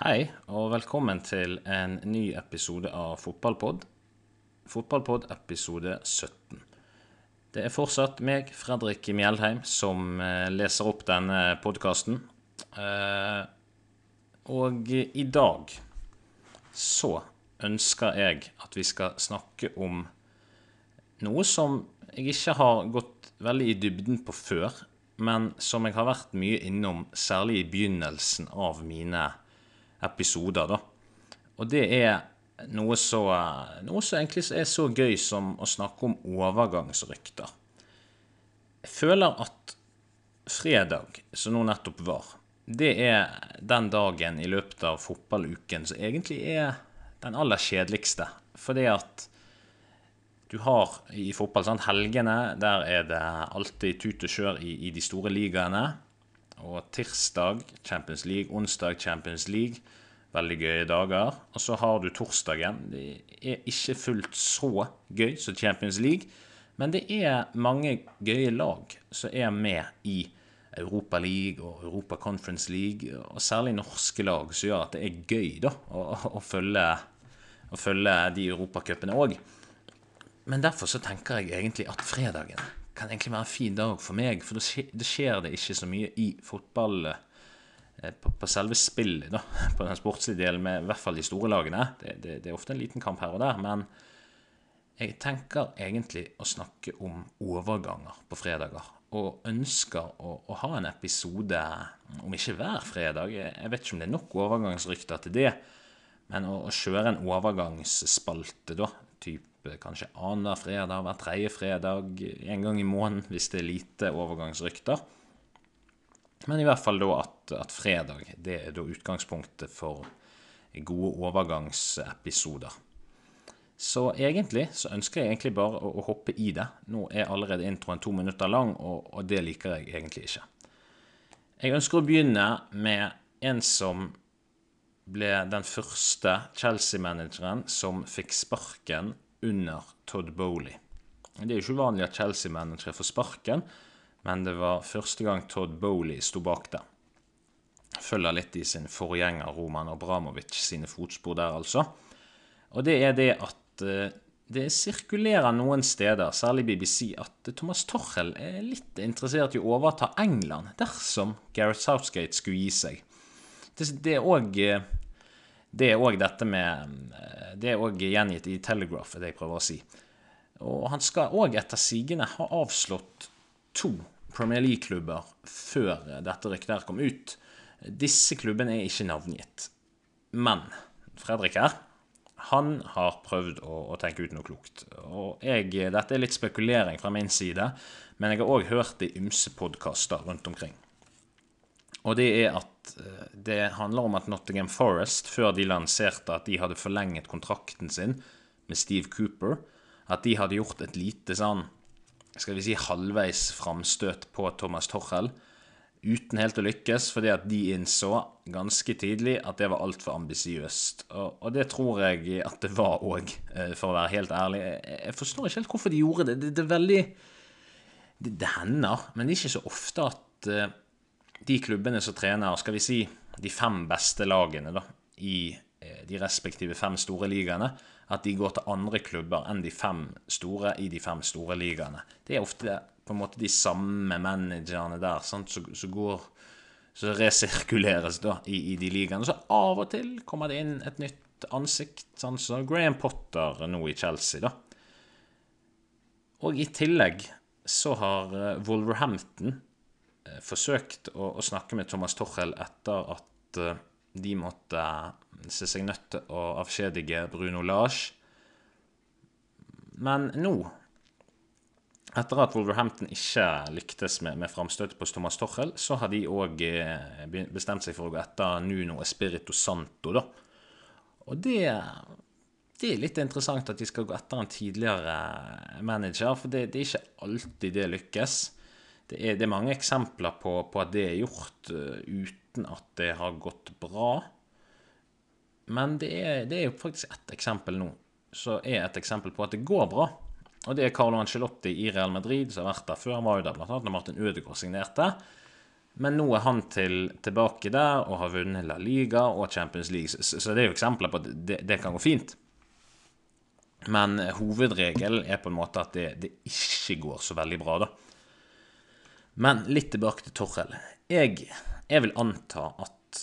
Hei, og velkommen til en ny episode av Fotballpod. Fotballpod episode 17. Det er fortsatt meg, Fredrik Mjeldheim, som eh, leser opp denne podkasten. Og i dag så ønsker jeg at vi skal snakke om noe som jeg ikke har gått veldig i dybden på før, men som jeg har vært mye innom, særlig i begynnelsen av mine episoder. da. Og det er noe så, noe som egentlig er så gøy som å snakke om overgangsrykter. Jeg føler at fredag, som nå nettopp var, det er den dagen i løpet av fotballuken som egentlig er den aller kjedeligste. Fordi at du har i fotball sant, helgene, der er det alltid tut og kjør i, i de store ligaene. Og tirsdag Champions League, onsdag Champions League. Veldig gøye dager. Og så har du torsdagen. Det er ikke fullt så gøy som Champions League, men det er mange gøye lag som er med i Europa League og Europa Conference League, og særlig norske lag, som gjør at det er gøy da, å, å følge, å følge de europacupene òg. Men derfor så tenker jeg egentlig at fredagen kan egentlig være en fin dag for meg, for da skjer det ikke så mye i fotball eh, på, på selve spillet, da, på den sportslige delen, med i hvert fall de store lagene. Det, det, det, er ofte en liten kamp her og der, men jeg tenker egentlig å snakke om overganger på fredager. Og ønsker å, å ha en episode, om ikke hver fredag, jeg vet ikke om det er nok overgangsrykter til det, men å, å kjøre en overgangsspalte, da, type kanskje annenhver fredag, hver tredje fredag, en gang i måneden hvis det er lite overgangsrykter. Men i hvert fall da at, at fredag det er da utgangspunktet for gode overgangsepisoder. Så egentlig så ønsker jeg egentlig bare å, å, hoppe i det. Nå er allerede introen to minutter lang, og, og, det liker jeg egentlig ikke. Jeg ønsker å begynne med en som ble den første Chelsea-manageren som fikk sparken under Todd Bowley. Det er jo ikke uvanlig at Chelsea-managere får sparken, men det var første gang Todd Bowley sto bak det. Følger litt i sin forgjenger Roman Abramovic sine fotspor der, altså. Og det er det at Eh, det sirkulerer noen steder, særlig BBC, at Thomas Torhell er litt interessert i å overta England dersom Gareth Southgate skulle gi seg. Det er òg det er òg dette med eh, Det er òg gjengitt i Telegraph, det jeg prøver å si. Og han skal òg etter sigende ha avslått to Premier League-klubber før dette ryktet her kom ut. Disse klubbene er ikke navngitt. Men Fredrik her han har prøvd å, å, tenke ut noe klokt. Og jeg, Dette er litt spekulering fra min side, men jeg har òg hørt det i ymse podkaster rundt omkring. Og det er at eh, det handler om at Nottingham Forest, før de lanserte at de hadde forlenget kontrakten sin med Steve Cooper, at de hadde gjort et lite sånn skal vi si halvveis framstøt på Thomas Torhell uten helt å lykkes, fordi at de innså ganske tidlig at det var altfor ambisiøst. Og, og, det tror jeg at det var òg, eh, for å være helt ærlig. Jeg forstår ikke helt hvorfor de gjorde det. Det, det er veldig det, det, hender, men det er ikke så ofte at uh, de klubbene som trener, skal vi si de fem beste lagene da, i uh, de respektive fem store ligaene, at de går til andre klubber enn de fem store i de fem store ligaene. Det er ofte på en måte de samme managerne der som går så resirkuleres da i, i de ligaene. Så av og til kommer det inn et nytt ansikt, sånn som Graham Potter nå i Chelsea, da. Og i tillegg så har eh, Wolverhampton eh, forsøkt å, å, snakke med Thomas Torhell etter at eh, de måtte se seg nødt til å avskjedige Bruno Lage. Men nå etter at Wolverhampton ikke lyktes med, med framstøtet på Thomas Torhell, så har de òg eh, bestemt seg for å gå etter Nuno Espirito Santo. da. Og det, det, er litt interessant at de skal gå etter en tidligere manager, for det, det er ikke alltid det lykkes. Det er, det er mange eksempler på, på, at det er gjort uh, uten at det har gått bra. Men det er, det er jo faktisk ett eksempel nå, så er et eksempel på at det går bra. Og det er Carlo Ancelotti i Real Madrid som har vært der før. Han var jo der annet når Martin Ødegaard signerte. Men nå er han til, tilbake der og har vunnet La Liga og Champions League, så, så det er jo eksempler på at det, det kan gå fint. Men hovedregelen er på en måte at det, det, ikke går så veldig bra, da. Men litt tilbake til Torrell. Jeg, jeg, vil anta at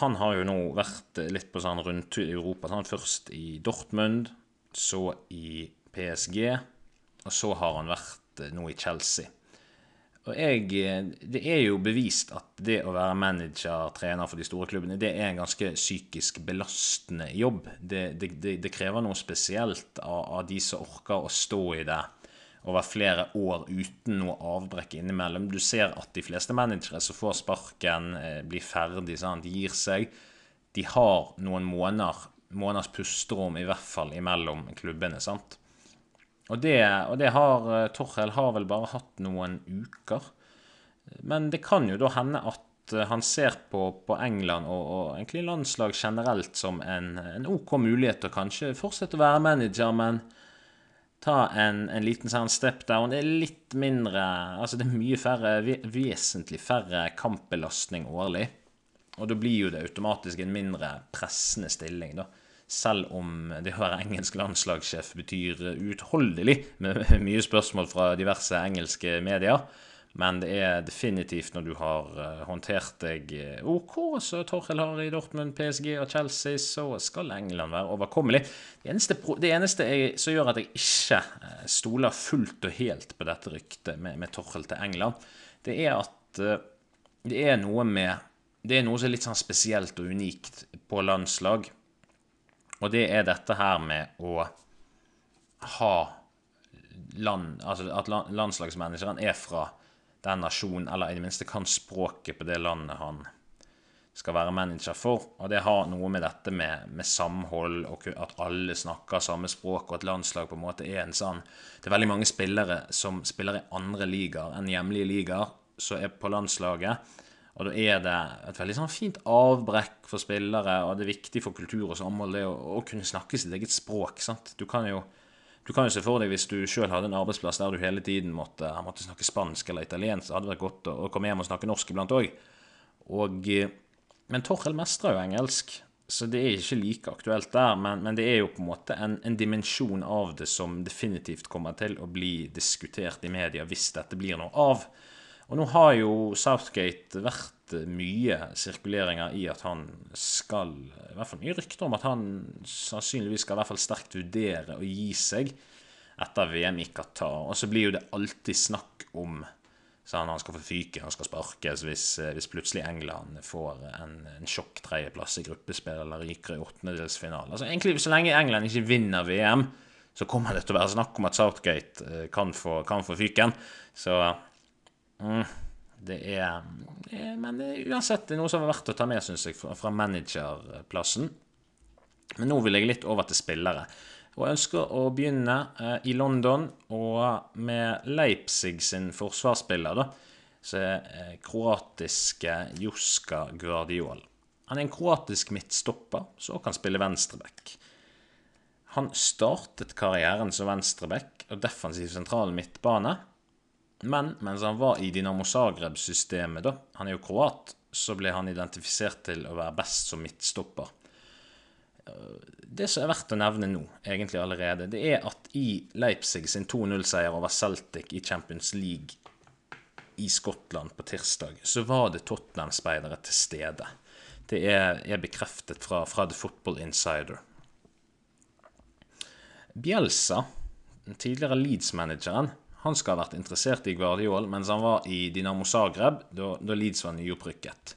han har jo nå vært litt på sånn rundtur i Europa. Sånn, først i Dortmund, så i PSG, og så har han vært nå i Chelsea. Og jeg, Det er jo bevist at det å være manager, trener for de store klubbene, det er en ganske psykisk belastende jobb. Det, det, det krever noe spesielt av, av, de som orker å stå i det over flere år uten noe avbrekk innimellom. Du ser at de fleste managere som får sparken, eh, blir ferdig, sant? gir seg. De har noen måneder, måneders pusterom i hvert fall imellom klubbene. sant? Og det, og det har uh, Torhell har vel bare hatt noen uker. Men det kan jo da hende at uh, han ser på, på England og, og, egentlig landslag generelt som en, en, OK mulighet til å kanskje fortsette å være manager, men ta en, en liten sånn step down. Det er litt mindre Altså det er mye færre, vesentlig færre kampbelastning årlig. Og da blir jo det automatisk en mindre pressende stilling, da selv om det å være engelsk landslagssjef betyr utholdelig med mye spørsmål fra diverse engelske medier. Men det er definitivt når du har eh, håndtert deg eh, OK, så Torhild har i Dortmund, PSG og Chelsea, så skal England være overkommelig. Det eneste, det eneste jeg, som gjør at jeg ikke eh, stoler fullt og helt på dette ryktet med, med Torhild til England, det er at det er noe med Det er noe som er litt sånn spesielt og unikt på landslag og det er dette her med å ha land Altså at landslagsmanageren er fra den nasjonen, eller i det minste kan språket på det landet han skal være manager for. Og det har noe med dette med, med samhold, og at alle snakker samme språk, og at landslag på en måte er en sånn Det er veldig mange spillere som spiller i andre ligaer enn hjemlige ligaer, som er på landslaget. Og da er det et veldig sånn fint avbrekk for spillere, og det er viktig for kultur og samhold det å, å kunne snakke sitt eget språk. sant? Du kan jo, du kan jo se for deg hvis du sjøl hadde en arbeidsplass der du hele tiden måtte, måtte snakke spansk eller italiensk, så hadde det vært godt å, komme hjem og snakke norsk iblant òg. Men Torhell mestrer jo engelsk, så det er ikke like aktuelt der. Men, men det er jo på en måte en, en, dimensjon av det som definitivt kommer til å bli diskutert i media hvis dette blir noe av. Og nå har jo Southgate vært mye sirkuleringer i at han skal I hvert fall mye rykter om at han sannsynligvis skal i hvert fall sterkt vurdere å gi seg etter VM i Qatar. Og så blir jo det alltid snakk om så han, skal få fyke, han skal sparkes hvis, hvis plutselig England får en, en sjokk tredjeplass i gruppespill eller ryker i åttendedelsfinale. Altså egentlig, Så lenge England ikke vinner VM, så kommer det til å være snakk om at Southgate eh, kan få, kan få fyken. Så Mm, det er, Men det er uansett noe som er verdt å ta med, syns jeg, fra, managerplassen. Men nå vil jeg litt over til spillere. Og jeg ønsker å begynne eh, i London og med Leipzig sin forsvarsspiller, da. Som er eh, kroatiske Juska Guardiol. Han er en kroatisk midtstopper som kan spille venstreback. Han startet karrieren som venstreback og defensiv sentral midtbane, men mens han var i Dinamo Zagreb-systemet, da, han er jo kroat, så ble han identifisert til å være best som midtstopper. Det som er verdt å nevne nå, egentlig allerede, det er at i Leipzig sin 2-0-seier over Celtic i Champions League i Skottland på tirsdag, så var det Tottenham-speidere til stede. Det er, er bekreftet fra, fra, The Football Insider. Bielsa, den tidligere Leeds-manageren, han skal ha vært interessert i Guardiol mens han var i Dinamo Zagreb, da, da Leeds var nyopprykket.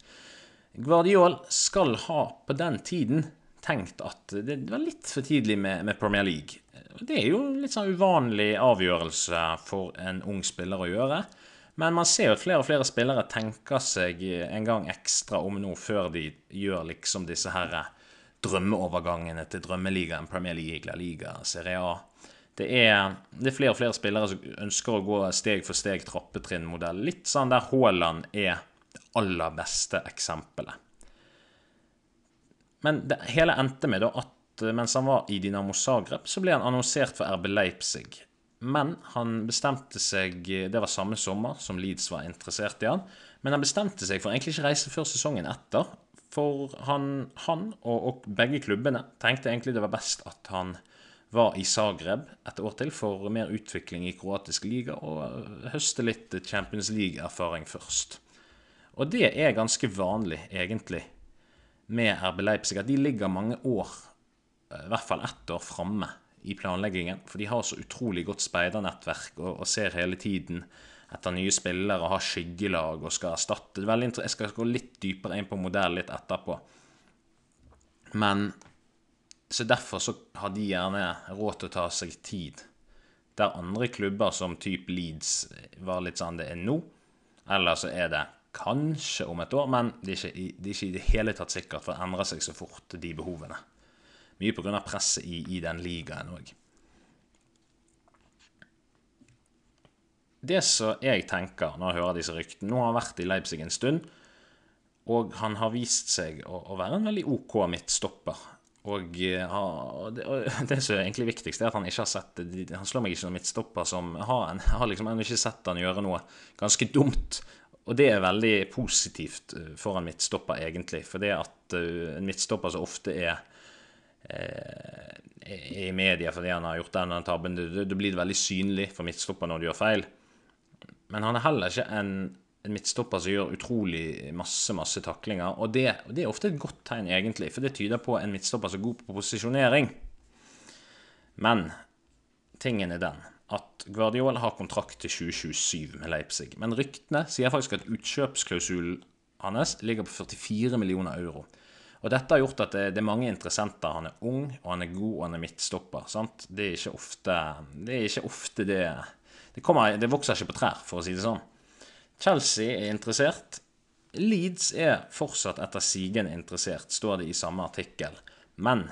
Guardiol skal ha på den tiden tenkt at det var litt for tidlig med, med, Premier League. Det er jo litt sånn uvanlig avgjørelse for en ung spiller å gjøre. Men man ser jo at flere og flere spillere tenker seg en gang ekstra om nå før de gjør liksom disse her drømmeovergangene til drømmeligaen, Premier League, La Liga, Serie A det er, det er, flere og flere spillere som ønsker å gå steg for steg trappetrinnmodell. Litt sånn der Haaland er det aller beste eksempelet. Men det hele endte med at eh, mens han var i Dinamo Zagreb, så ble han annonsert for RB Leipzig. Men han bestemte seg Det var samme sommer som Leeds var interessert i han. Men han bestemte seg for egentlig ikke reise før sesongen etter. For han, han og, og, begge klubbene tenkte egentlig det var best at han var i Zagreb et år til for mer utvikling i kroatisk liga og høste litt Champions League-erfaring først. Og det er ganske vanlig, egentlig, med RB Leipzig, at de ligger mange år, i hvert fall ett år, framme i planleggingen. For de har så utrolig godt speidernettverk og, og ser hele tiden etter nye spillere, har skyggelag og skal erstatte. Jeg skal gå litt dypere inn på modell litt etterpå. Men så Derfor så har de gjerne råd til å ta seg tid. Der andre klubber som type Leeds var litt sånn det er nå, eller så er det kanskje om et år, men det er ikke, det ikke i det hele tatt sikkert, for det endrer seg så fort, de behovene. Mye pga. presset i, i den ligaen òg. Det som jeg tenker når jeg hører disse ryktene Nå har han vært i Leipzig en stund, og han har vist seg å, å være en veldig OK midtstopper. Og, eh, og, det, og, det, som er egentlig viktigst, er at han ikke har sett Han slår meg ikke som midtstopper som har, en, har liksom ennå ikke sett han gjøre noe ganske dumt. Og det er veldig positivt eh, for en midtstopper, egentlig. For det at uh, en midtstopper så ofte er uh, i media fordi han har gjort den tabben, da blir det veldig synlig for midtstopper når du gjør feil. Men han er heller ikke en en midtstopper som gjør utrolig masse masse taklinger. Og det, det, er ofte et godt tegn, egentlig, for det tyder på en midtstopper som er god på posisjonering. Men tingen er den at Guardiola har kontrakt til 2027 med Leipzig. Men ryktene sier faktisk at utkjøpsklausulen hans ligger på 44 millioner euro. Og dette har gjort at det, det, er mange interessenter. Han er ung, og han er god, og han er midtstopper. Sant? Det er ikke ofte det er ikke ofte det, det, kommer, det vokser ikke på trær, for å si det sånn. Chelsea er interessert. Leeds er fortsatt etter sigende interessert, står det i samme artikkel. Men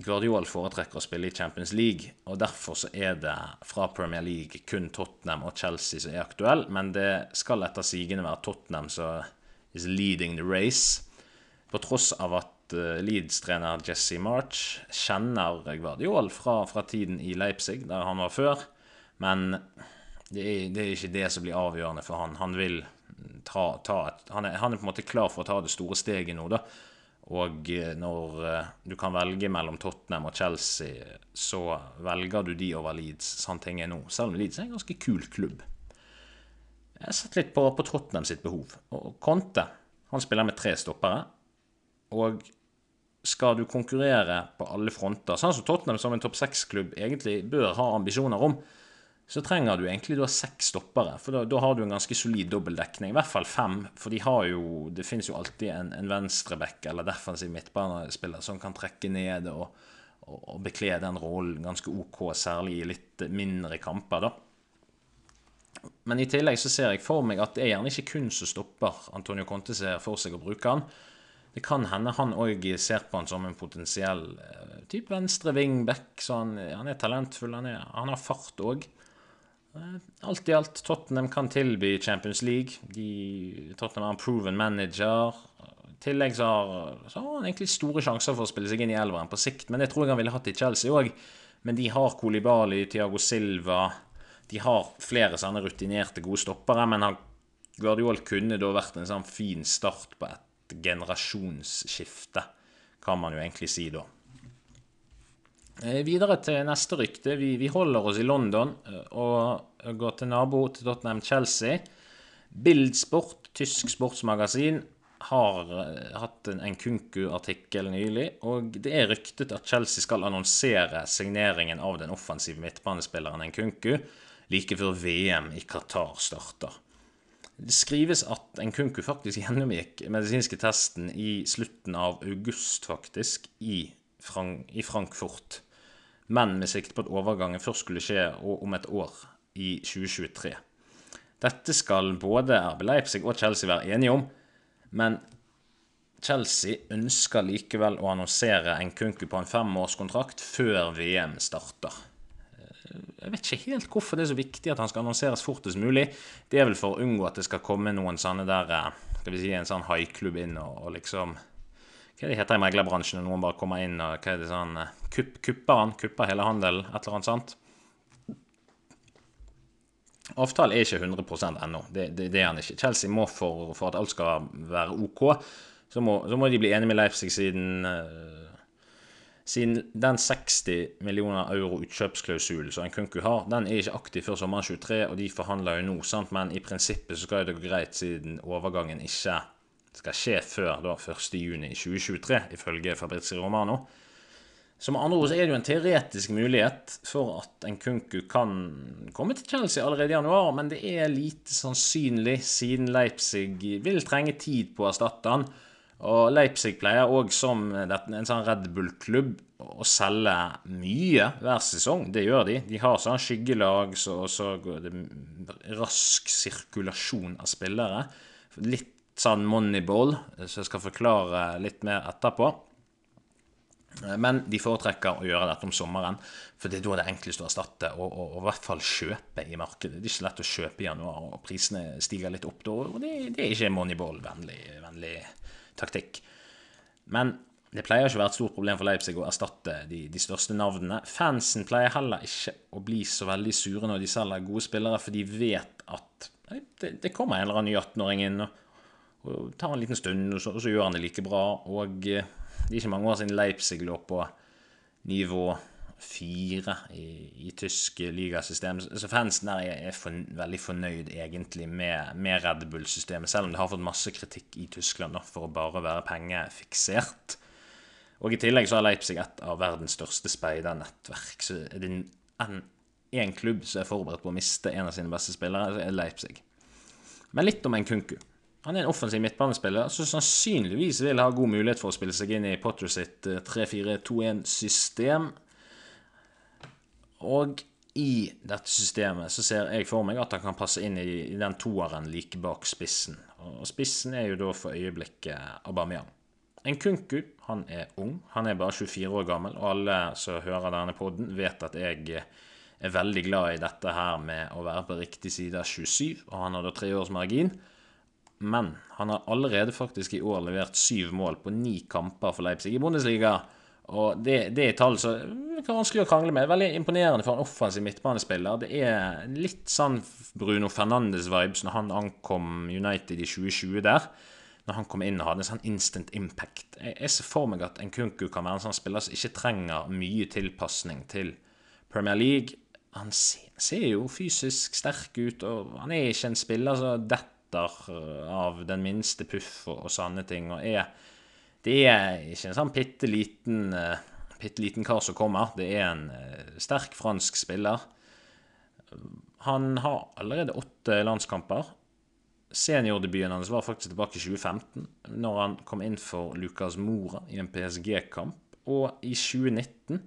Guardiol foretrekker å spille i Champions League, og derfor så er det fra Premier League kun Tottenham og Chelsea som er aktuelle, men det skal etter sigende være Tottenham som is leading the race. På tross av at eh, Leeds-trener Jesse March kjenner Guardiol fra, fra tiden i Leipzig, der han var før, men det er, det er, ikke det som blir avgjørende for han. Han ta, ta et, han, er, han, er, på en måte klar for å ta det store steget nå, da. Og eh, når uh, du kan velge mellom Tottenham og Chelsea, så velger du de over Leeds, sånn ting er nå. Selv om Leeds er en ganske kul klubb. Jeg har sett litt på, på Tottenham sitt behov. Og Conte han spiller med tre stoppere. Og skal du konkurrere på alle fronter, sånn som Tottenham som en topp seks-klubb egentlig bør ha ambisjoner om, så trenger du egentlig da seks stoppere. For da, da, har du en ganske solid dobbeltdekning. I hvert fall fem, for de har jo, det finnes jo alltid en, en venstreback eller defensiv midtbanespiller som kan trekke ned og, og, og bekle den rollen ganske OK, særlig i litt mindre kamper. da. Men i tillegg så ser jeg for meg at det er gjerne ikke kun som stopper Antonio Conte ser for seg å bruke han. Det kan hende han òg ser på han som en potensiell uh, type venstre wingback. Så han, han, er talentfull, han, er, han har fart òg. Eh, alt i alt, Tottenham kan tilby Champions League. De, Tottenham har en proven manager. I tillegg så har, så har, han egentlig store sjanser for å spille seg inn i elveren på sikt. Men det tror jeg han ville hatt i Chelsea òg. Men de har Kolibali, Tiago Silva De har flere sånne rutinerte, gode stoppere. Men han, Guardiol kunne da vært en sånn fin start på et generasjonsskifte, kan man jo egentlig si da. Eh, videre til neste rykte. Vi, vi, holder oss i London eh, og går til nabo til Tottenham Chelsea. Bildsport, tysk sportsmagasin, har uh, hatt en Nkunku-artikkel nylig. Og det er ryktet at Chelsea skal annonsere signeringen av den offensive midtbanespilleren Nkunku like før VM i Qatar starter. Det skrives at Nkunku faktisk gjennomgikk medisinske testen i slutten av august, faktisk, i, Frank i Frankfurt men med sikte på at overgangen først skulle skje om et år, i 2023. Dette skal både RB Leipzig og Chelsea være enige om, men Chelsea ønsker likevel å annonsere en Kunku på en femårskontrakt før VM starter. Jeg vet ikke helt hvorfor det er så viktig at han skal annonseres fortest mulig. Det er vel for å unngå at det skal komme noen sånne der eh, Skal vi si en sånn haiklubb inn og, og liksom hva er det heter i meglerbransjen når noen bare kommer inn og hva er det sånn, eh, kupp, kupper han, kupper hele handelen, et eller annet sånt. Avtalen er ikke 100 ennå. Det, det, det, er han ikke. Chelsea må for, for, at alt skal være OK, så må, så må de bli enige med Leipzig siden uh, siden den 60 millioner euro utkjøpsklausulen som Nkunku har, den er ikke aktiv før sommeren 23, og de forhandler jo nå, sant? men i prinsippet så skal det gå greit siden overgangen ikke skal skje før da 1.6.2023, ifølge Fabrizio Romano. Så med andre ord så er det jo en teoretisk mulighet for at en Kunku kan komme til Chelsea allerede i januar, men det er lite sannsynlig, siden Leipzig vil trenge tid på å erstatte han. Og Leipzig pleier òg som en sånn Red Bull-klubb å selge mye hver sesong. Det gjør de. De har sånn skyggelag, så, så går det rask sirkulasjon av spillere. Litt sånn moneyball, som jeg skal forklare litt mer etterpå. Men de foretrekker å gjøre dette om sommeren, for det er da det er enklest å erstatte og, og, og, i hvert fall kjøpe i markedet. Det er ikke lett å kjøpe i januar, og prisene stiger litt opp da. og Det, det er ikke moneyball-vennlig taktikk. Men det pleier ikke å være et stort problem for Leipzig å erstatte de, de, største navnene. Fansen pleier heller ikke å bli så veldig sure når de selger gode spillere, for de vet at det, det kommer en eller annen ny 18-åring inn og, og, tar en liten stund, og så, og så, gjør han det like bra. Og eh, det er ikke mange år siden Leipzig lå på nivå fire i, i tysk ligasystem. Så fansen der er, er for, veldig fornøyd egentlig med, med Red Bull-systemet, selv om det har fått masse kritikk i Tyskland for å bare være pengefiksert. Og i tillegg så har Leipzig et av verdens største speidernettverk. Så er det én klubb som er forberedt på å miste en av sine beste spillere, så er Leipzig. Men litt om en Kunku. Han er en offensiv midtbanespiller som sannsynligvis vil ha god mulighet for å spille seg inn i Potter sitt 3-4-2-1-system. Og i dette systemet så ser jeg for meg at han kan passe inn i, den toeren like bak spissen. Og spissen er jo da for øyeblikket Aubameyang. En kunku, han er ung. Han er bare 24 år gammel, og alle som hører denne poden, vet at jeg er veldig glad i dette her med å være på riktig side av 27, og han har da tre års margin. Men han har allerede faktisk i år levert syv mål på ni kamper for Leipzig i Bundesliga. Og det, det er tall som er vanskelig å krangle med. Veldig imponerende for en offensiv midtbanespiller. Det er litt sånn Bruno Fernandes-vibes når han ankom United i 2020 der. Når han kom inn og hadde en sånn instant impact. Jeg, jeg ser for meg at en Kunku kan være en sånn spiller som ikke trenger mye tilpasning til Premier League. Han ser, ser jo fysisk sterk ut, og han er ikke en spiller som detter av den minste puff og, og sånne ting. og er det er ikke en sånn bitte liten, uh, liten kar som kommer. Det er en uh, sterk fransk spiller. Han har allerede åtte landskamper. Seniordebuten hans var faktisk tilbake i 2015, når han kom inn for Lucas Mora i en PSG-kamp. Og i 2019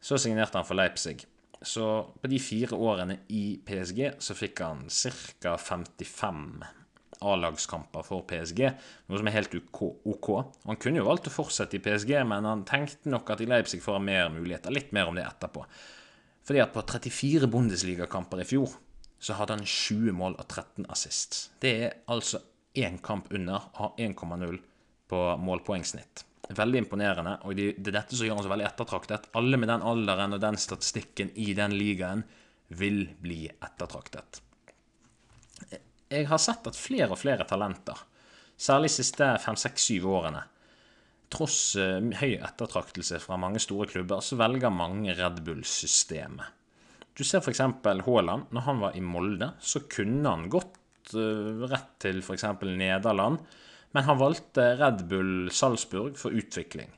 så signerte han for Leipzig. Så på de fire årene i PSG så fikk han ca. 55 A-lagskamper for PSG, noe som er helt OK. Han kunne jo valgt å fortsette i PSG, men han tenkte nok at i Leipzig får han mer muligheter. Litt mer om det etterpå. Fordi at på 34 Bundesligakamper i fjor så hadde han 20 mål og 13 assists. Det er altså én kamp under, har 1,0 på målpoengsnitt. Veldig imponerende, og det er dette som gjør han så veldig ettertraktet. Alle med den alderen og den statistikken i den ligaen vil bli ettertraktet jeg har sett at flere og flere talenter, særlig de siste fem, seks, syv årene, tross uh, høy ettertraktelse fra mange store klubber, så velger mange Red Bull-systemet. Du ser f.eks. Haaland. Når han var i Molde, så kunne han gått uh, rett til f.eks. Nederland, men han valgte Red Bull Salzburg for utvikling.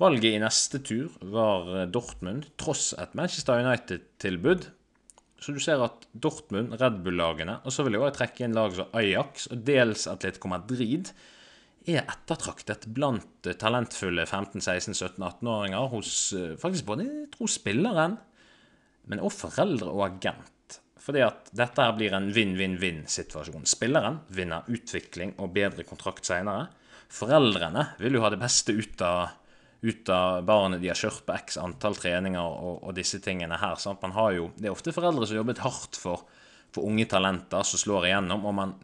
Valget i neste tur var Dortmund, tross et Manchester United-tilbud, så du ser at Dortmund, Red Bull-lagene, og så vil jeg også trekke inn lag som Ajax og dels Atletico Madrid, er ettertraktet blant talentfulle 15-, 16-, 17-, 18-åringer hos eh, faktisk både tro spilleren, men også foreldre og agent. Fordi at dette her blir en vinn-vinn-vinn-situasjon. Spilleren vinner utvikling og bedre kontrakt seinere. Foreldrene vil jo ha det beste ut av ut av barnet de har kjørt på x antall treninger og, og disse tingene her. Sant? Man har jo, det er ofte foreldre som har jobbet hardt for, for unge talenter som slår igjennom. og man,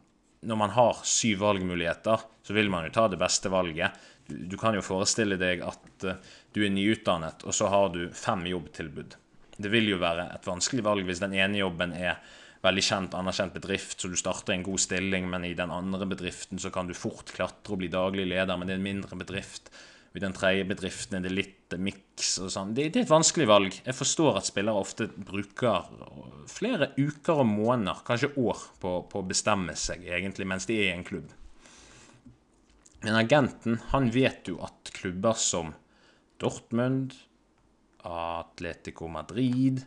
når man har syv valgmuligheter, så vil man jo ta det beste valget. Du, du kan jo forestille deg at uh, du er nyutdannet, og så har du fem jobbtilbud. Det vil jo være et vanskelig valg hvis den ene jobben er veldig kjent, anerkjent bedrift, så du starter en god stilling, men i den andre bedriften så kan du fort klatre og bli daglig leder, men det er en mindre bedrift. I den tredje bedriften er det litt miks og sånn. Det, det, er et vanskelig valg. Jeg forstår at spillere ofte bruker flere uker og måneder, kanskje år, på, på å bestemme seg egentlig mens de er i en klubb. Men agenten, han vet jo at klubber som Dortmund, Atletico Madrid,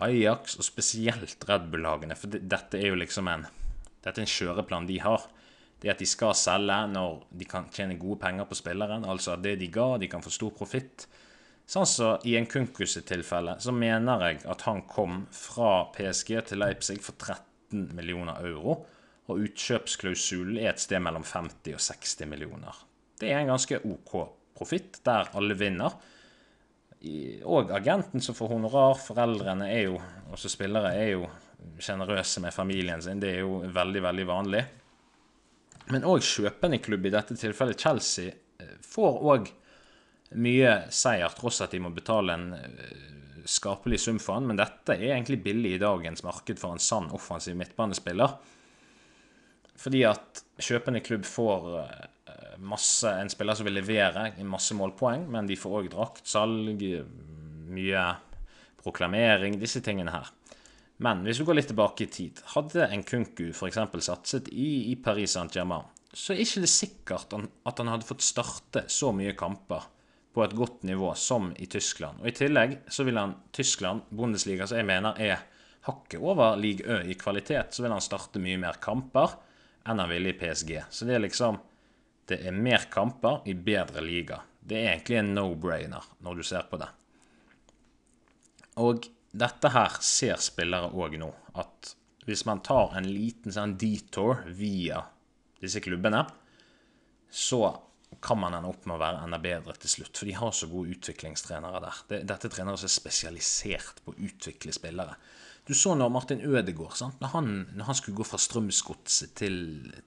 Ajax og spesielt Red Bull-lagene. For dette er jo liksom en, dette er en kjøreplan de har. Det at de skal selge når de kan tjene gode penger på spilleren. Altså at det de ga, de kan få stor profitt. Sånn så I en tilfelle så mener jeg at han kom fra PSG til Leipzig for 13 millioner euro. Og utkjøpsklausulen er et sted mellom 50 og 60 millioner. Det er en ganske OK profitt, der alle vinner og agenten som får honorar. Foreldrene er jo, også spillere, er jo sjenerøse med familien sin. Det er jo veldig, veldig vanlig. Men òg kjøpende klubb, i dette tilfellet Chelsea, eh, får òg mye seier, tross at de må betale en eh, skapelig sum for han. Men dette er egentlig billig i dagens marked for en sann offensiv midtbanespiller. Fordi at kjøpende klubb får eh, masse, en spiller som vil levere masse målpoeng, men de får òg draktsalg, mye proklamering, disse tingene her. Men hvis vi går litt tilbake i tid, hadde en Kunku f.eks. satset i, i Paris Saint-Germain, så er ikke det sikkert at han hadde fått starte så mye kamper på et godt nivå som i Tyskland. Og I tillegg så vil han Tyskland, Bundesliga, som jeg mener er hakket over league Ø i kvalitet, så vil han starte mye mer kamper enn han ville i PSG. Så det er liksom det er mer kamper i bedre liga. Det er egentlig en no-brainer når du ser på det. Og dette her ser spillere òg nå, at hvis man tar en liten sånn detour via disse klubbene, så kan man ende opp med å være enda bedre til slutt. For de har så gode utviklingstrenere der. Dette er trenere som er spesialisert på å utvikle spillere. Du så når Martin Ødegaard når han, når han skulle gå fra Strømsgodset til,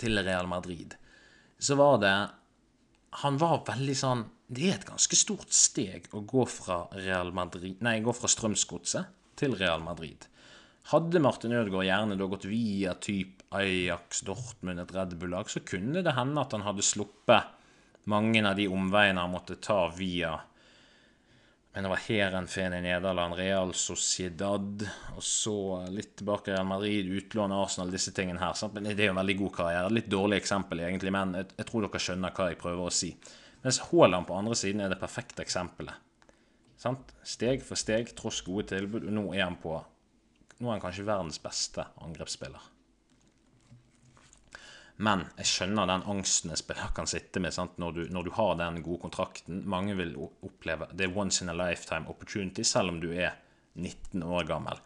til Real Madrid så var det Han var veldig sånn Det er et ganske stort steg å gå fra Madrid Nei, gå fra Strømsgodset til Real Madrid. Hadde Martin Ødegaard gjerne da gått via typ Ajax, Dortmund, et Red Bull-lag, så kunne det hende at han hadde sluppet mange av de omveiene han måtte ta via men det var Heerenveen i Nederland, Real Sociedad, og så litt tilbake Real Madrid, utlån Arsenal, disse tingene her. Sant? Men Det er jo en veldig god karriere. Litt dårlig eksempel, egentlig, men jeg, jeg tror dere skjønner hva jeg prøver å si. Mens Haaland på andre siden er det perfekte eksempelet. Sant? Steg for steg, tross gode tilbud, og nå er han på Nå er han kanskje verdens beste angrepsspiller. Men jeg skjønner den angsten en spiller kan sitte med når du, når, du, har den gode kontrakten. Mange vil oppleve det er once in a lifetime opportunity, selv om du er 19 år gammel.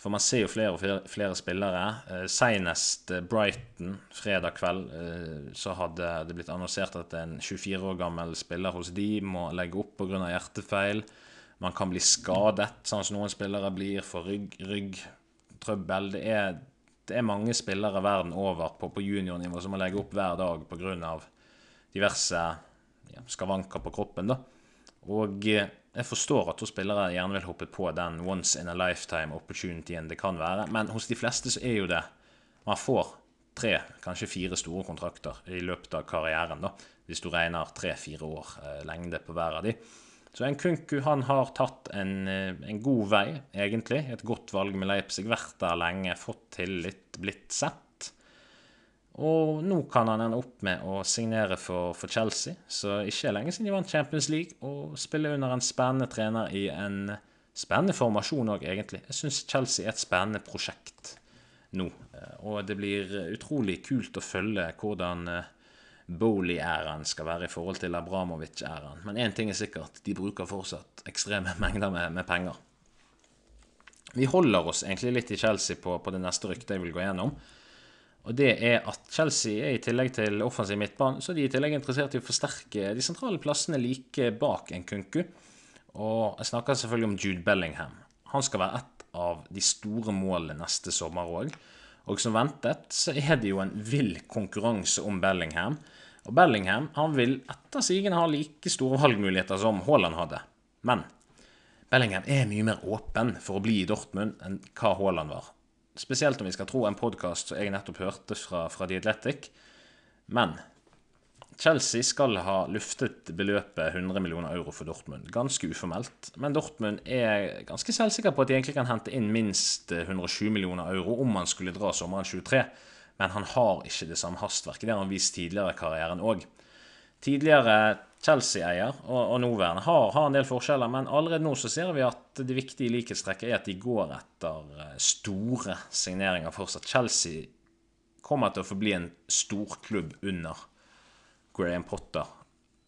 For man ser jo flere og flere, flere spillere. Eh, Senest eh, Brighton fredag kveld eh, så hadde det blitt annonsert at en 24 år gammel spiller hos de må legge opp pga. hjertefeil. Man kan bli skadet, sånn som noen spillere blir for rygg, ryggtrøbbel. Det er det er mange spillere verden over på, på juniornivå som må legge opp hver dag pga. diverse ja, skavanker på kroppen. da. Og eh, jeg forstår at spillere gjerne vil hoppe på den once in a lifetime opportunityen det kan være, men hos de fleste så er jo det Man får tre, kanskje fire store kontrakter i løpet av karrieren, da, hvis du regner tre-fire år eh, lengde på hver av de. Så en Kunku han har tatt en, eh, en, god vei, egentlig. Et godt valg med Leipzig. Vært der lenge, fått tillit, blitt sett. Og nå kan han ende opp med å signere for, for Chelsea, så ikke lenge siden de vant Champions League, og spiller under en spennende trener i en spennende formasjon òg, egentlig. Jeg syns Chelsea er et spennende prosjekt nå, eh, og det blir utrolig kult å følge hvordan Bowley-æraen skal være i forhold til Abramovic-æraen. Men én ting er sikkert, de bruker fortsatt ekstreme mengder med, med, penger. Vi holder oss egentlig litt i Chelsea på, på det neste ryktet jeg vil gå gjennom. Og det er at Chelsea er i tillegg til offensiv midtbane, så de er i tillegg interessert i å forsterke de sentrale plassene like bak en kunku. Og jeg snakker selvfølgelig om Jude Bellingham. Han skal være et av de store målene neste sommer òg. Og som ventet så er det jo en vill konkurranse om Bellingham. Og Bellingham han vil etter sigende ha like store valgmuligheter som Haaland hadde. Men Bellingham er mye mer åpen for å bli i Dortmund enn hva Haaland var. Spesielt om vi skal tro en podkast som jeg nettopp hørte fra, fra The Athletic. Men Chelsea skal ha luftet beløpet 100 millioner euro for Dortmund. Ganske uformelt. Men Dortmund er ganske selvsikker på at de egentlig kan hente inn minst 107 millioner euro om man skulle dra sommeren 23. Men han har ikke det samme hastverket. Det har han vist tidligere i karrieren òg. Tidligere Chelsea-eier og, og nåværende har, har, en del forskjeller, men allerede nå så ser vi at det viktige likhetstrekket er at de går etter eh, store signeringer fortsatt. Chelsea kommer til å forbli en storklubb under Graham Potter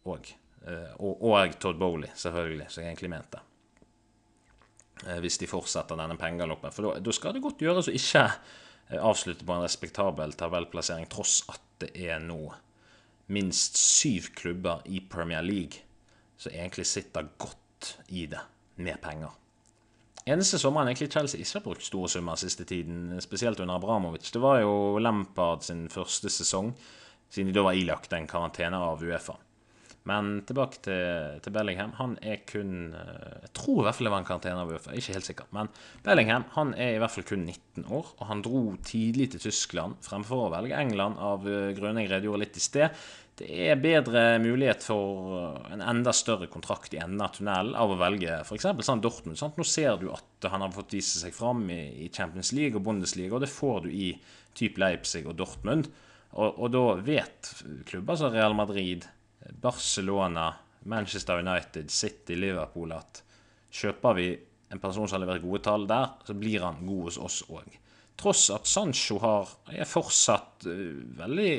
òg. Eh, og, og, Todd Bowley, selvfølgelig, som jeg egentlig mente. Eh, hvis de fortsetter denne pengegaloppen. For da skal det godt gjøres å ikke avslutte på en respektabel tabellplassering, tross at det er nå minst syv klubber i Premier League som egentlig sitter godt i det med penger. Eneste sommeren egentlig Chelsea ikke har brukt store summer siste tiden, spesielt under Abramovic, det var jo Lampard sin første sesong, siden de da var ilagt en karantene av Uefa. Men tilbake til, til, Bellingham. Han er kun eh, Jeg tror i hvert fall det var en karantene av Uefa, ikke helt sikker. Men Bellingham han er i hvert fall kun 19 år, og han dro tidlig til Tyskland fremfor å velge England, av eh, grunner jeg redegjorde litt i sted. Det er bedre mulighet for en enda større kontrakt i enden av tunnelen av å velge f.eks. sånn Dortmund. Sant? Nå ser du at han har fått vise seg fram i, i Champions League og Bundesliga, og det får du i type Leipzig og Dortmund. Og, og da vet klubber som Real Madrid Barcelona, Manchester United, City, Liverpool at kjøper vi en person som har levert gode tall der, så blir han god hos oss òg. Tross at Sancho har, er fortsatt uh, veldig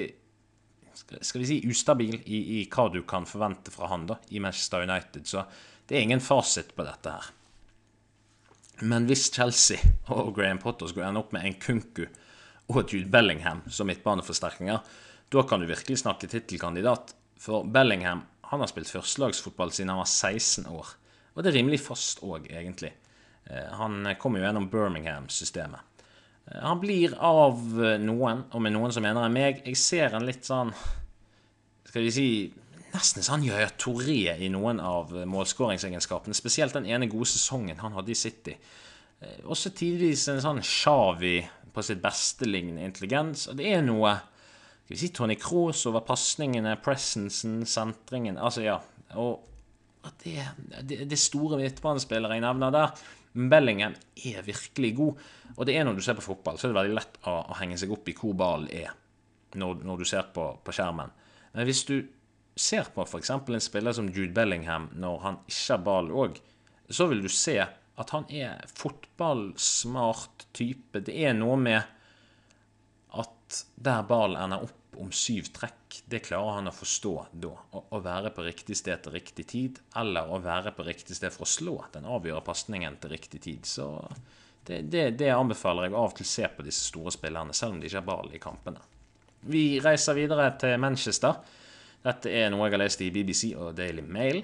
skal vi si ustabil i, i, hva du kan forvente fra han da, i Manchester United. Så det er ingen fasit på dette her. Men hvis Chelsea og Graham Potter skulle ende opp med en Kunku og Jude Bellingham som midtbaneforsterkninger, da kan du virkelig snakke tittelkandidat. For Bellingham han har spilt førstelagsfotball siden han var 16 år. Og det er rimelig fast òg, egentlig. Eh, han kommer jo gjennom Birmingham-systemet. Eh, han blir av noen, og med noen som mener enn meg Jeg ser en litt sånn Skal vi si Nesten sånn Yaya Toré i noen av målskåringsegenskapene. Spesielt den ene gode sesongen han hadde i City. Eh, også tidvis en sånn Shawi på sitt beste lignende intelligens. Og det er noe skal vi si Tony Cross over pasningene, presencen, sentringen Altså, ja. Og det, det, det store midtbanespillere jeg nevner der Bellingham er virkelig god. Og det er når du ser på fotball, så er det veldig lett å, å henge seg opp i hvor ballen er, når, når, du ser på, på, skjermen. Men hvis du ser på f.eks. en spiller som Jude Bellingham når han ikke har ball òg, så vil du se at han er fotballsmart type. Det er noe med der ballen ender opp om syv trekk, det klarer han å forstå da. Å, være på riktig sted til riktig tid, eller å være på riktig sted for å slå den avgjørende pasningen til riktig tid. Så det, det, det, anbefaler jeg av og til se på disse store spillerne, selv om de ikke har ball i kampene. Vi reiser videre til Manchester. Dette er noe jeg har lest i BBC og Daily Mail.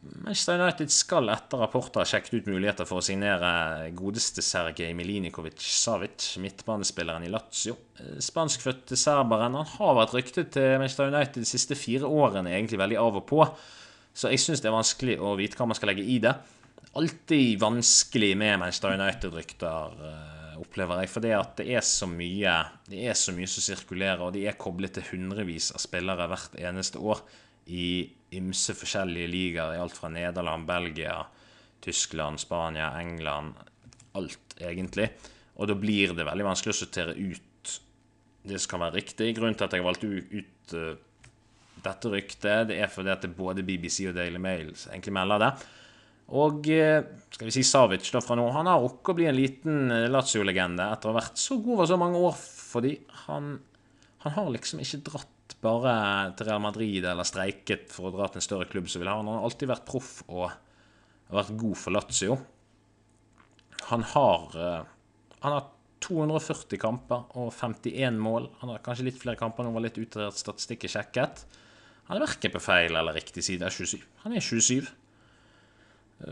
Manchester United skal etter rapporter ha sjekket ut muligheter for å signere godeste Sergej Milinikovic Savic, midtbanespilleren i Lazio. Spanskfødte serberen han har vært ryktet til Manchester United de siste fire årene, egentlig veldig av og på. Så jeg syns det er vanskelig å vite hva man skal legge i det. Alltid vanskelig med Manchester United-rykter, eh, opplever jeg. For det det er så mye Det er så mye som sirkulerer, og de er koblet til hundrevis av spillere hvert eneste år i ymse forskjellige ligaer i alt fra Nederland, Belgia, Tyskland, Spania, England Alt, egentlig. Og da blir det veldig vanskelig å sortere ut det som kan være riktig. Grunnen til at jeg valgte ut uh, dette ryktet, det er fordi at det både BBC og Daily Mail egentlig melder det. Og uh, skal vi si Savic da fra nå, han har rukket å bli en liten uh, Lazio-legende etter å ha vært så god over så mange år, fordi han, han har liksom ikke dratt bare til Real Madrid eller streiket for å dra til en større klubb som vil ha han. Han har alltid vært proff og vært god for Lazio. Han har, eh, han har 240 kamper og 51 mål. Han har kanskje litt flere kamper nå var litt utredet statistikk er sjekket. Han er verken på feil eller riktig side av 27. Han er 27.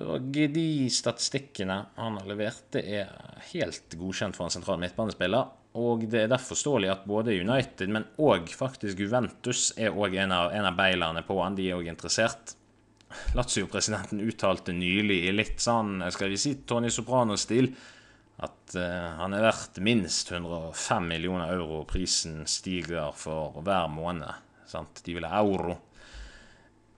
Og de statistikkene han har levert, det er helt godkjent for en sentral midtbanespiller. Og det er derfor forståelig at både United, men òg faktisk Juventus er òg en, en, av beilerne på han. De er òg interessert. Lazio-presidenten uttalte nylig i litt sånn, skal vi si, Tony Soprano-stil at uh, han er verdt minst 105 millioner euro. Prisen stiger for hver måned. Sant? De vil ha euro.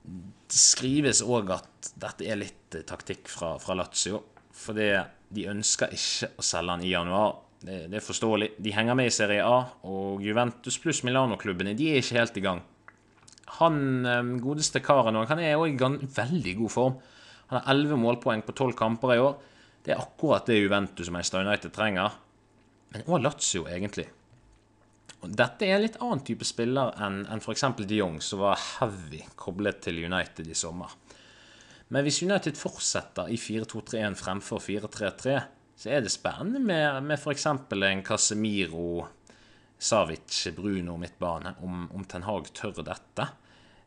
Det skrives òg at dette er litt taktikk fra, fra Lazio. Fordi de ønsker ikke å selge han i januar. Det, det, er forståelig. De henger med i Serie A, og Juventus pluss Milano-klubbene de er ikke helt i gang. Han godeste karen òg, han er òg i veldig god form. Han har 11 målpoeng på 12 kamper i år. Det er akkurat det Juventus og Manchester United trenger. Men òg Lazio, egentlig. Og dette er en litt annen type spiller enn en f.eks. de Jong, som var heavy koblet til United i sommer. Men hvis United fortsetter i 4-2-3-1 fremfor 4-3-3, så er det spennende med, med f.eks. en Casemiro, Savic, Bruno midtbane, om, om Ten Hag tør dette.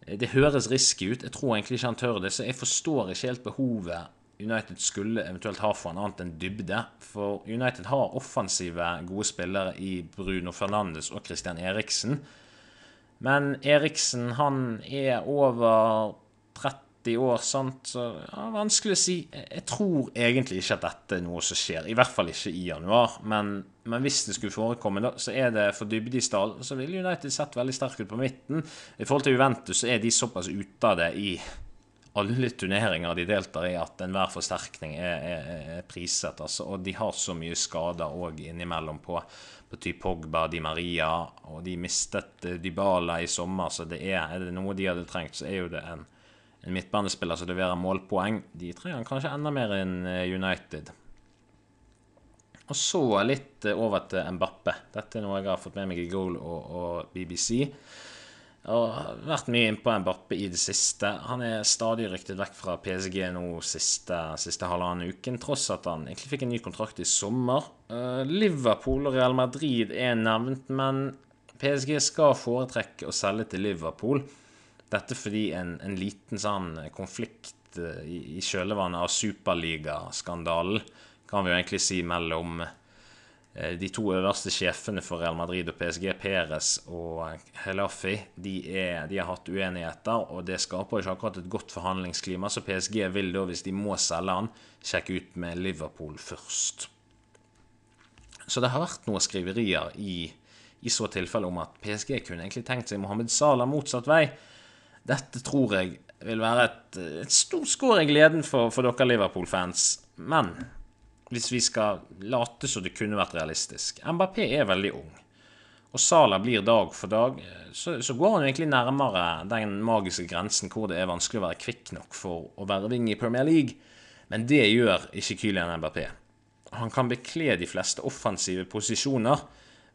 Det høres risky ut. Jeg tror egentlig ikke han tør det, så jeg forstår ikke helt behovet United skulle eventuelt ha for en annet enn dybde. For United har offensive, gode spillere i Bruno Fernandes og Christian Eriksen. Men Eriksen han er over 30 år, sant? så ja, vanskelig å si. Jeg tror egentlig ikke at dette er noe som skjer. I hvert fall ikke i januar. Men, men hvis det skulle forekomme, da, så er det for Dybdisdal. Så ville United sett veldig sterk ut på midten. I forhold til Juventus så er de såpass ute av det i alle turneringer de deltar i, at enhver forsterkning er, er, er priset. Altså, og de har så mye skader òg innimellom på, på typ Pogba, Di Maria, og de mistet uh, Dybala i sommer, så det er, er det noe de hadde trengt, så er jo det en, en midtbanespiller som leverer målpoeng. De trenger kanskje enda mer enn uh, United. Og så litt uh, over til Mbappe. Dette er noe jeg har fått med meg i Goal og, og BBC. Og har vært mye innpå Mbappe i det siste. Han er stadig ryktet vekk fra PSG nå siste, siste halvannen uken, tross at han egentlig fikk en ny kontrakt i sommer. Uh, Liverpool og Real Madrid er nevnt, men PSG skal foretrekke å selge til Liverpool. Dette fordi en, en liten sånn konflikt uh, i, i kjølvannet av superligaskandalen, kan vi jo egentlig si, mellom Eh, de to øverste sjefene for Real Madrid og PSG, Perez og Helafi, de, er, de, har hatt uenigheter, og det skaper ikke akkurat et godt forhandlingsklima. Så PSG vil da, hvis de må selge han, sjekke ut med Liverpool først. Så det har vært noen skriverier i, i så tilfelle om at PSG kunne egentlig tenkt seg Mohammed Salah motsatt vei. Dette tror jeg vil være et, et stort skår i gleden for, for dere Liverpool-fans. Men hvis vi skal late som det kunne vært realistisk. Mbappé er veldig ung. Og Sala blir dag for dag. Så, så, går han egentlig nærmere den magiske grensen hvor det er vanskelig å være kvikk nok for å være ving i Premier League. Men det gjør ikke Kylian Mbappé. Han kan bekle de fleste offensive posisjoner,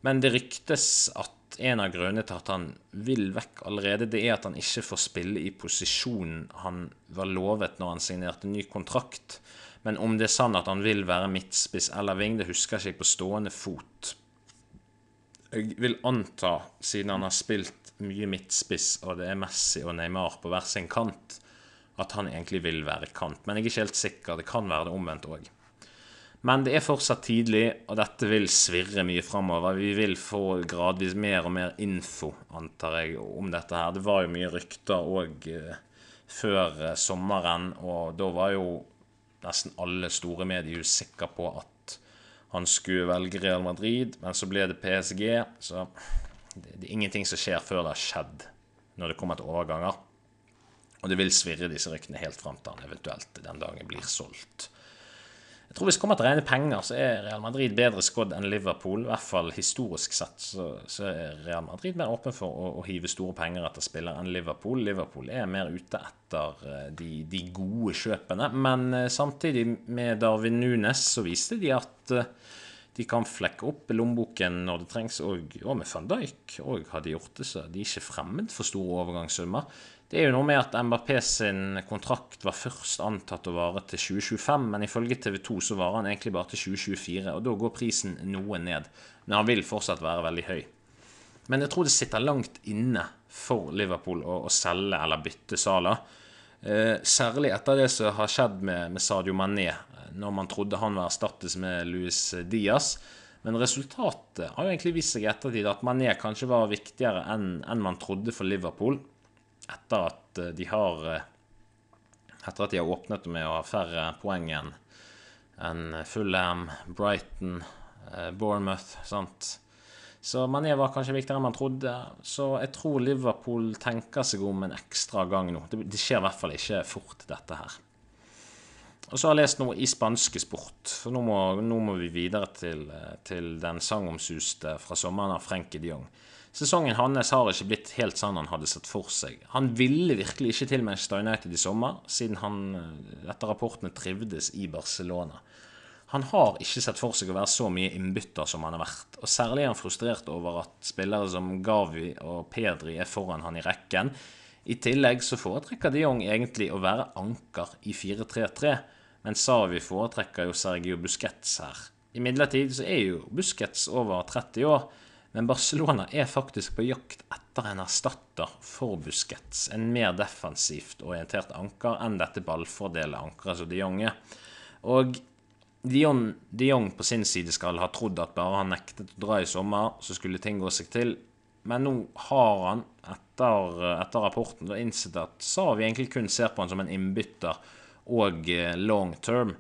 men det ryktes at en av grunnene til at han vil vekk allerede, det er at han ikke får spille i posisjonen han var lovet når han signerte ny kontrakt. Men om det er sant at han vil være midtspiss eller ving, det husker jeg ikke på stående fot. Jeg vil anta, siden han har spilt mye midtspiss, og det er Messi og Neymar på hver sin kant, at han egentlig vil være kant. Men jeg er ikke helt sikker. Det kan være det omvendt òg. Men det er fortsatt tidlig, og dette vil svirre mye framover. Vi vil få gradvis mer og mer info, antar jeg, om dette her. Det var jo mye rykter òg eh, før eh, sommeren, og da var jo nesten alle store mediehus sikre på at han skulle velge Real Madrid, men så ble det PSG. Så det, er ingenting som skjer før det har skjedd, når det kommer til overganger. Og det vil svirre disse ryktene helt fram til han eventuelt den dagen blir solgt. Jeg tror Hvis det kommer til rene penger, så er Real Madrid bedre skodd enn Liverpool. I hvert fall historisk sett så, så er Real Madrid mer åpen for å, å, hive store penger etter spillere enn Liverpool. Liverpool er mer ute etter eh, de, de gode kjøpene. Men eh, samtidig med Darwin Nunes så viste de at eh, de kan flekke opp lommeboken når det trengs, og, og med van Dijk òg har de gjort det, så de er ikke fremmed for store overgangssummer. Det er jo noe med at Mbappé sin kontrakt var først antatt å vare til 2025, men ifølge TV 2 så varer han egentlig bare til 2024, og da går prisen noe ned. Men han vil fortsatt være veldig høy. Men jeg tror det sitter langt inne for Liverpool å, å selge eller bytte Sala. Eh, særlig etter det som har skjedd med, med, Sadio Mané, når man trodde han var erstattes med Luis Diaz. Men resultatet har jo egentlig vist seg i ettertid at Mané kanskje var viktigere enn, enn man trodde for Liverpool etter at eh, de har eh, etter at de har åpnet med å ha færre poeng enn en Fulham, Brighton, eh, Bournemouth. sant? Så Mané var kanskje viktigere enn man trodde. Så jeg tror Liverpool tenker seg om en ekstra gang nå. Det, det skjer i hvert fall ikke fort, dette her. Og så har jeg lest noe i spanske sport. Så nå må, nå må vi videre til, til den sangomsuste fra sommeren av Frenkie de. Sesongen hans har ikke blitt helt sånn han hadde sett for seg. Han ville virkelig ikke til Manchester United i sommer, siden han etter rapportene trivdes i Barcelona. Han har ikke sett for seg å være så mye innbytter som han har vært. Og særlig er han frustrert over at spillere som Gavi og Pedri er foran han i rekken. I tillegg så foretrekker de Jong egentlig å være anker i 4-3-3, men Savi foretrekker jo Sergio Busquets her. Imidlertid så er jo Busquets over 30 år, men Barcelona er faktisk på jakt etter en erstatter for Busquets. En mer defensivt orientert anker enn dette ballfordelet ankeret som de Jong er. Og de Jong på sin side skal ha trodd at bare han nektet å dra i sommer, så skulle ting gå seg til. Men nå har han, etter, etter rapporten, innsett at Savi egentlig kun ser på han som en innbytter og eh, long term.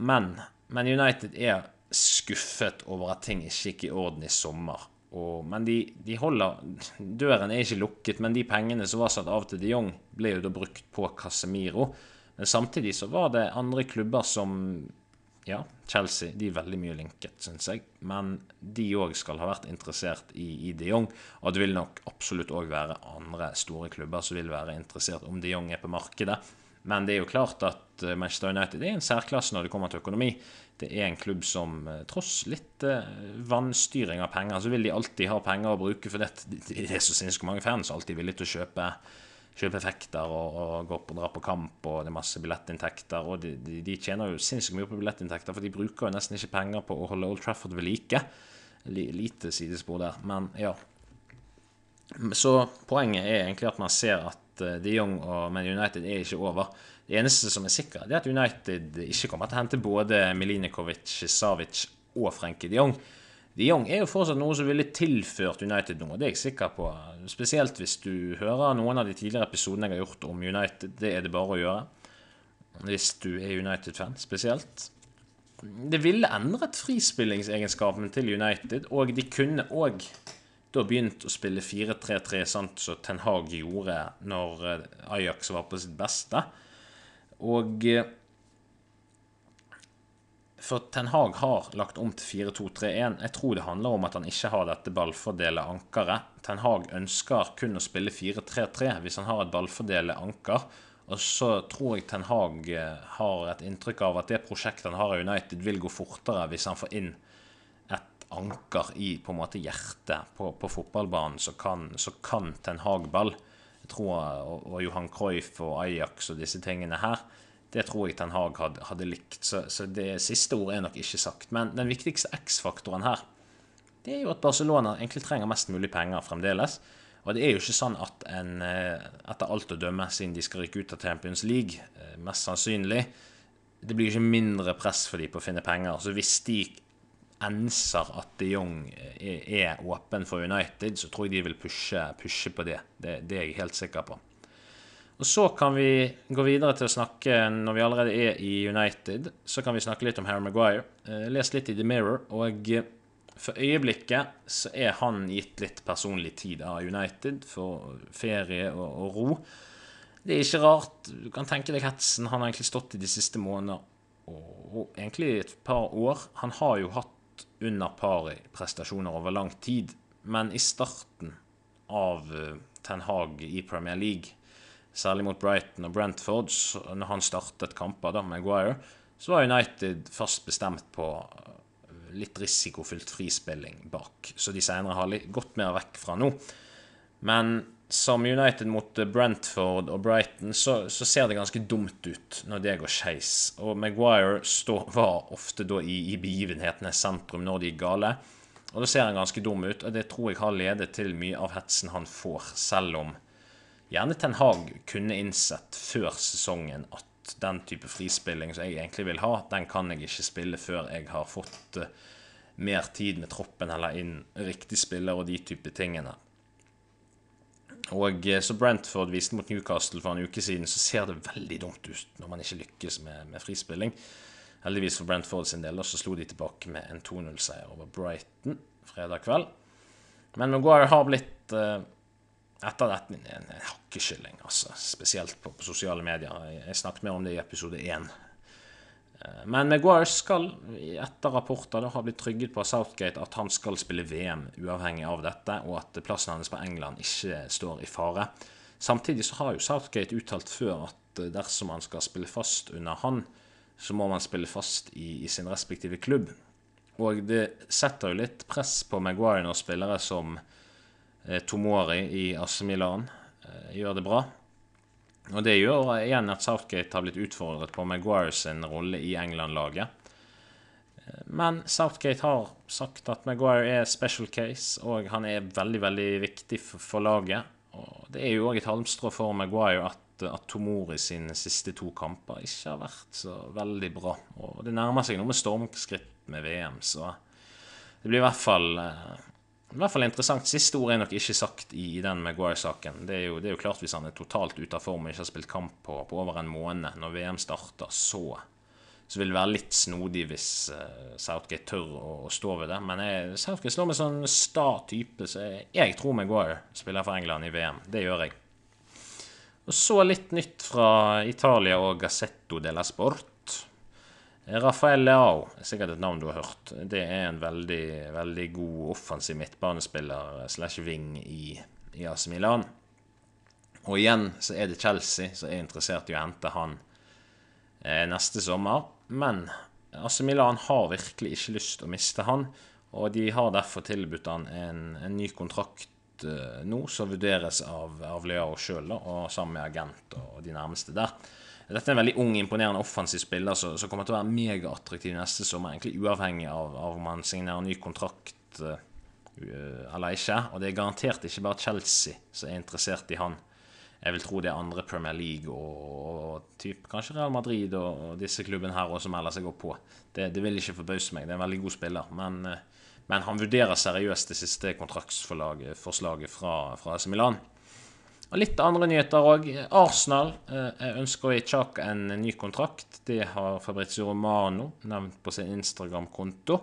Men, men United er skuffet over at ting ikke gikk i orden i sommer. Og, men de, de, holder Døren er ikke lukket, men de pengene som var satt av til de Jong, ble jo da brukt på Casemiro. Men samtidig så var det andre klubber som ja, Chelsea de er veldig mye linket, syns jeg. Men de òg skal ha vært interessert i, i de Jong. Og det vil nok absolutt òg være andre store klubber som vil være interessert om de Jong er på markedet. Men det er jo klart at eh, Manchester United er en særklasse når det kommer til økonomi. Det er en klubb som eh, tross litt uh, vannstyring av penger, så vil de alltid ha penger å bruke. For det, det er så sinnssykt mange fans som alltid er villige til å kjøpe kjøpe effekter og, og gå og dra på kamp, og det er masse billettinntekter. Og de, de, de tjener jo sinnssykt mye på billettinntekter, for de bruker jo nesten ikke penger på å holde Old Trafford ved like. Lite sidespor der, men ja. Så poenget er egentlig at man ser at uh, de Jong og Man United er ikke over. Det eneste som er sikkert, er at United ikke kommer til å hente både Milinikovic, Savic og Frenkie de Jong. De Jong er jo fortsatt noe som ville tilført United noe, det er jeg sikker på. Spesielt hvis du hører noen av de tidligere episodene jeg har gjort om United. Det er det bare å gjøre. Hvis du er United-fan spesielt. Det ville endret frispillingsegenskapen til United, og de kunne òg da begynt å spille 4-3-3, sånn som Ten Hag gjorde når eh, Ajax var på sitt beste. Og eh, for Ten Hag har lagt om til 4-2-3-1. Jeg tror det handler om at han ikke har dette ballfordele ankeret. Ten Hag ønsker kun å spille 4-3-3 hvis han har et ballfordele anker. Og så tror jeg Ten Hag eh, har et inntrykk av at det prosjektet han har i United, vil gå fortere hvis han får inn et anker i på en måte hjertet på, på fotballbanen, så kan, så kan Ten Hag ball. Jeg tror, og, Johan Cruyff og Ajax og disse tingene her det tror jeg Ten Hag hadde, hadde likt. Så, så, det siste ordet er nok ikke sagt. Men den viktigste X-faktoren her, det er jo at Barcelona egentlig trenger mest mulig penger fremdeles. Og det er jo ikke sånn at en, eh, etter alt å dømme, siden de skal rykke ut av Champions League, eh, mest sannsynlig Det blir ikke mindre press for dem på å finne penger. Så hvis de enser at de Jong er, er åpen for United, så tror jeg de vil pushe, pushe på det. det. Det er jeg helt sikker på. Og Så kan vi gå videre til å snakke, når vi allerede er i United, så kan vi snakke litt om Harry Maguire. Eh, les litt i The Mirror, og eh, for øyeblikket så er han gitt litt personlig tid av United for ferie og, og ro. Det er ikke rart. Du kan tenke deg hetsen han har egentlig stått i de siste månedene, og, og egentlig et par år. Han har jo hatt under pari prestasjoner over lang tid, men i starten av uh, Ten Hag i Premier League særlig mot Brighton og Brentford, når han startet kamper da, med Maguire, så var United fast bestemt på eh, litt risikofylt frispilling bak, så de senere har gått mer vekk fra nå. Men som United mot Brentford og Brighton, så, så ser det ganske dumt ut når det går skeis. Og Maguire stå, var ofte da i, i begivenhetenes sentrum når de gikk gale. Og da ser han ganske dum ut, og det tror jeg har ledet til mye av hetsen han får, selv om gjerne Ten Hag kunne innsett før sesongen at den type frispilling som jeg egentlig vil ha, den kan jeg ikke spille før jeg har fått uh, mer tid med troppen eller inn riktig spiller og de type tingene. Og uh, så Brentford viste mot Newcastle for en uke siden, så ser det veldig dumt ut når man ikke lykkes med, med frispilling. heldigvis for Brentford sin del, så slo de tilbake med en 2-0-seier over Brighton fredag kveld. Men Maguire har blitt eh, etter dette en hakkeskylling, altså. Spesielt på, på, sosiale medier. Jeg, jeg snakket mer om det i episode én. Uh, men Maguire skal, etter rapporter, da, ha blitt trygget på Southgate at han skal spille VM uavhengig av dette, og at plassen hans på England ikke står i fare. Samtidig så har jo Southgate uttalt før at eh, dersom man skal spille fast under han, så må man spille fast i, i sin respektive klubb. Og det setter jo litt press på Maguire når spillere som eh, Tomori i AC Milan eh, gjør det bra. Og det gjør igjen at Southgate har blitt utfordret på Maguire sin rolle i England-laget. Men Southgate har sagt at Maguire er special case, og han er veldig veldig viktig for laget. Og Det er jo òg et halmstrå for Maguire at at Tomori sine siste to kamper ikke har vært så veldig bra. Og det nærmer seg noe med stormskritt med VM, så det blir i hvert fall, eh, i hvert fall interessant. Siste ord er nok ikke sagt i, den Maguire-saken. Det, det, er jo klart Hvis han er totalt ute av form og ikke har spilt kamp på, på over en måned når VM starter, så, så vil det være litt snodig hvis uh, Southgate tør å, å, stå ved det. Men jeg, Southgate slår med sånn sta type, så jeg, jeg tror Maguire spiller for England i VM. Det gjør jeg. Og så litt nytt fra Italia og Gazzetto della Sport. Rafael Leao er sikkert et navn du har hørt. Det er en veldig, veldig god offensiv midtbanespiller slash wing i, i AC Milan. Og igjen så er det Chelsea som er interessert i å hente han eh, neste sommer. Men AC Milan har virkelig ikke lyst å miste han, og de har derfor tilbudt han en, en ny kontrakt eh, nå, som vurderes av, av Leao sjøl, og sammen med agent og de nærmeste der. Dette er en veldig ung, imponerende offensiv spiller som, som kommer til å være megaattraktiv neste sommer, egentlig uavhengig av, av om han signerer ny kontrakt uh, eller ikke. Og det er garantert ikke bare Chelsea som er interessert i han. Jeg vil tro det er andre Premier League og, og typ, kanskje Real Madrid og, og disse klubbene her også melder seg opp på. Det, det, vil ikke forbause meg. Det er en veldig god spiller. Men, men han vurderer seriøst det siste kontraktsforslaget fra, fra Milan. Og Litt andre nyheter òg. Arsenal eh, ønsker å gi Chaka en ny kontrakt. Det har Fabrizio Romano nevnt på sin Instagram-konto.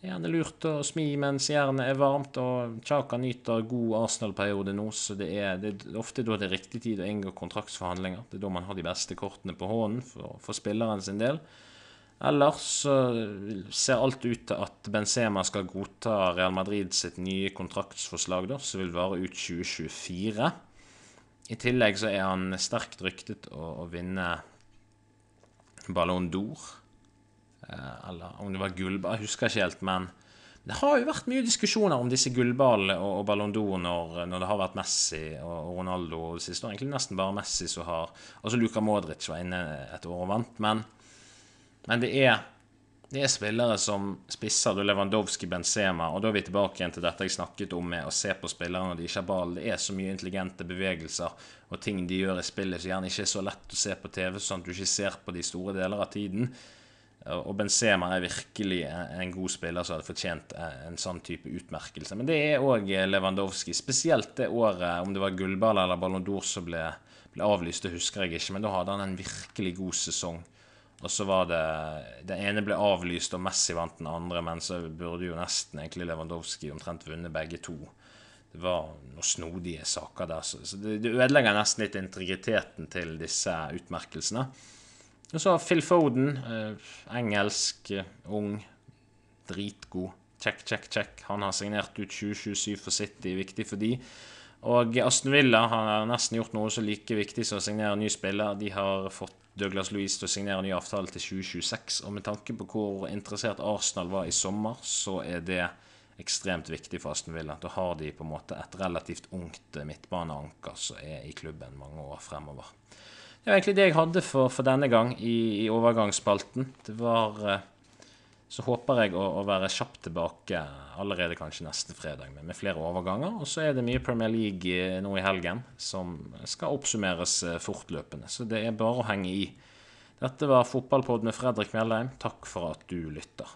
Det er gjerne lurt å smi mens jernet er varmt, og Chaka nyter god Arsenal-periode nå, så det er, det er, ofte da det er riktig tid å inngå kontraktsforhandlinger. Det er da man har de beste kortene på hånden for, for spilleren sin del. Ellers ser alt ut til at Benzema skal godta Real Madrid sitt nye kontraktsforslag, da, som vil vare ut 2024. I tillegg så er han sterkt ryktet å, å vinne Ballon d'Or. Eh, eller om det var gullball, jeg husker ikke helt. Men det har jo vært mye diskusjoner om disse gullballene og, og Ballon d'Or når, når, det har vært Messi og, Ronaldo og siste. Og egentlig nesten bare Messi som har Altså Luka Modric var inne et år og vant. Men, men det er det er spillere som spisser du Lewandowski, Benzema, og da er vi tilbake igjen til dette jeg snakket om med å se på spillere når de ikke har ball. Det er så mye intelligente bevegelser og ting de gjør i spillet som gjerne ikke er så lett å se på TV, sånn at du ikke ser på de store deler av tiden. Og Benzema er virkelig en god spiller som hadde fortjent en sånn type utmerkelse. Men det er òg Lewandowski. Spesielt det året, om det var gullball eller Ballon d'Or som ble, ble avlyst, det husker jeg ikke, men da hadde han en virkelig god sesong. Og så var det Det ene ble avlyst, og Messi vant den andre, men så burde jo nesten egentlig Lewandowski omtrent vunnet begge to. Det var noen snodige saker der, så, det, det ødelegger nesten litt integriteten til disse utmerkelsene. Og så Phil Foden. Eh, engelsk, eh, ung, dritgod. Check, check, check. Han har signert ut 2027 for City, viktig for de. Og Aston Villa har nesten gjort noe så like viktig som å signere ny spiller. De har fått Douglas Louise til å signere ny avtale til 2026. Og med tanke på hvor interessert Arsenal var i sommer, så er det ekstremt viktig for Aston Villa. Da har de på en måte et relativt ungt midtbaneanker som er i klubben mange år fremover. Det var egentlig det jeg hadde for, for denne gang i, i, overgangsspalten. Det var eh, Så håper jeg å, å, være kjapt tilbake allerede kanskje neste fredag med, med flere overganger. Og så er det mye Premier League eh, nå i helgen som skal oppsummeres eh, fortløpende. Så det er bare å henge i. Dette var Fotballpod med Fredrik Mjellheim. Takk for at du lytter.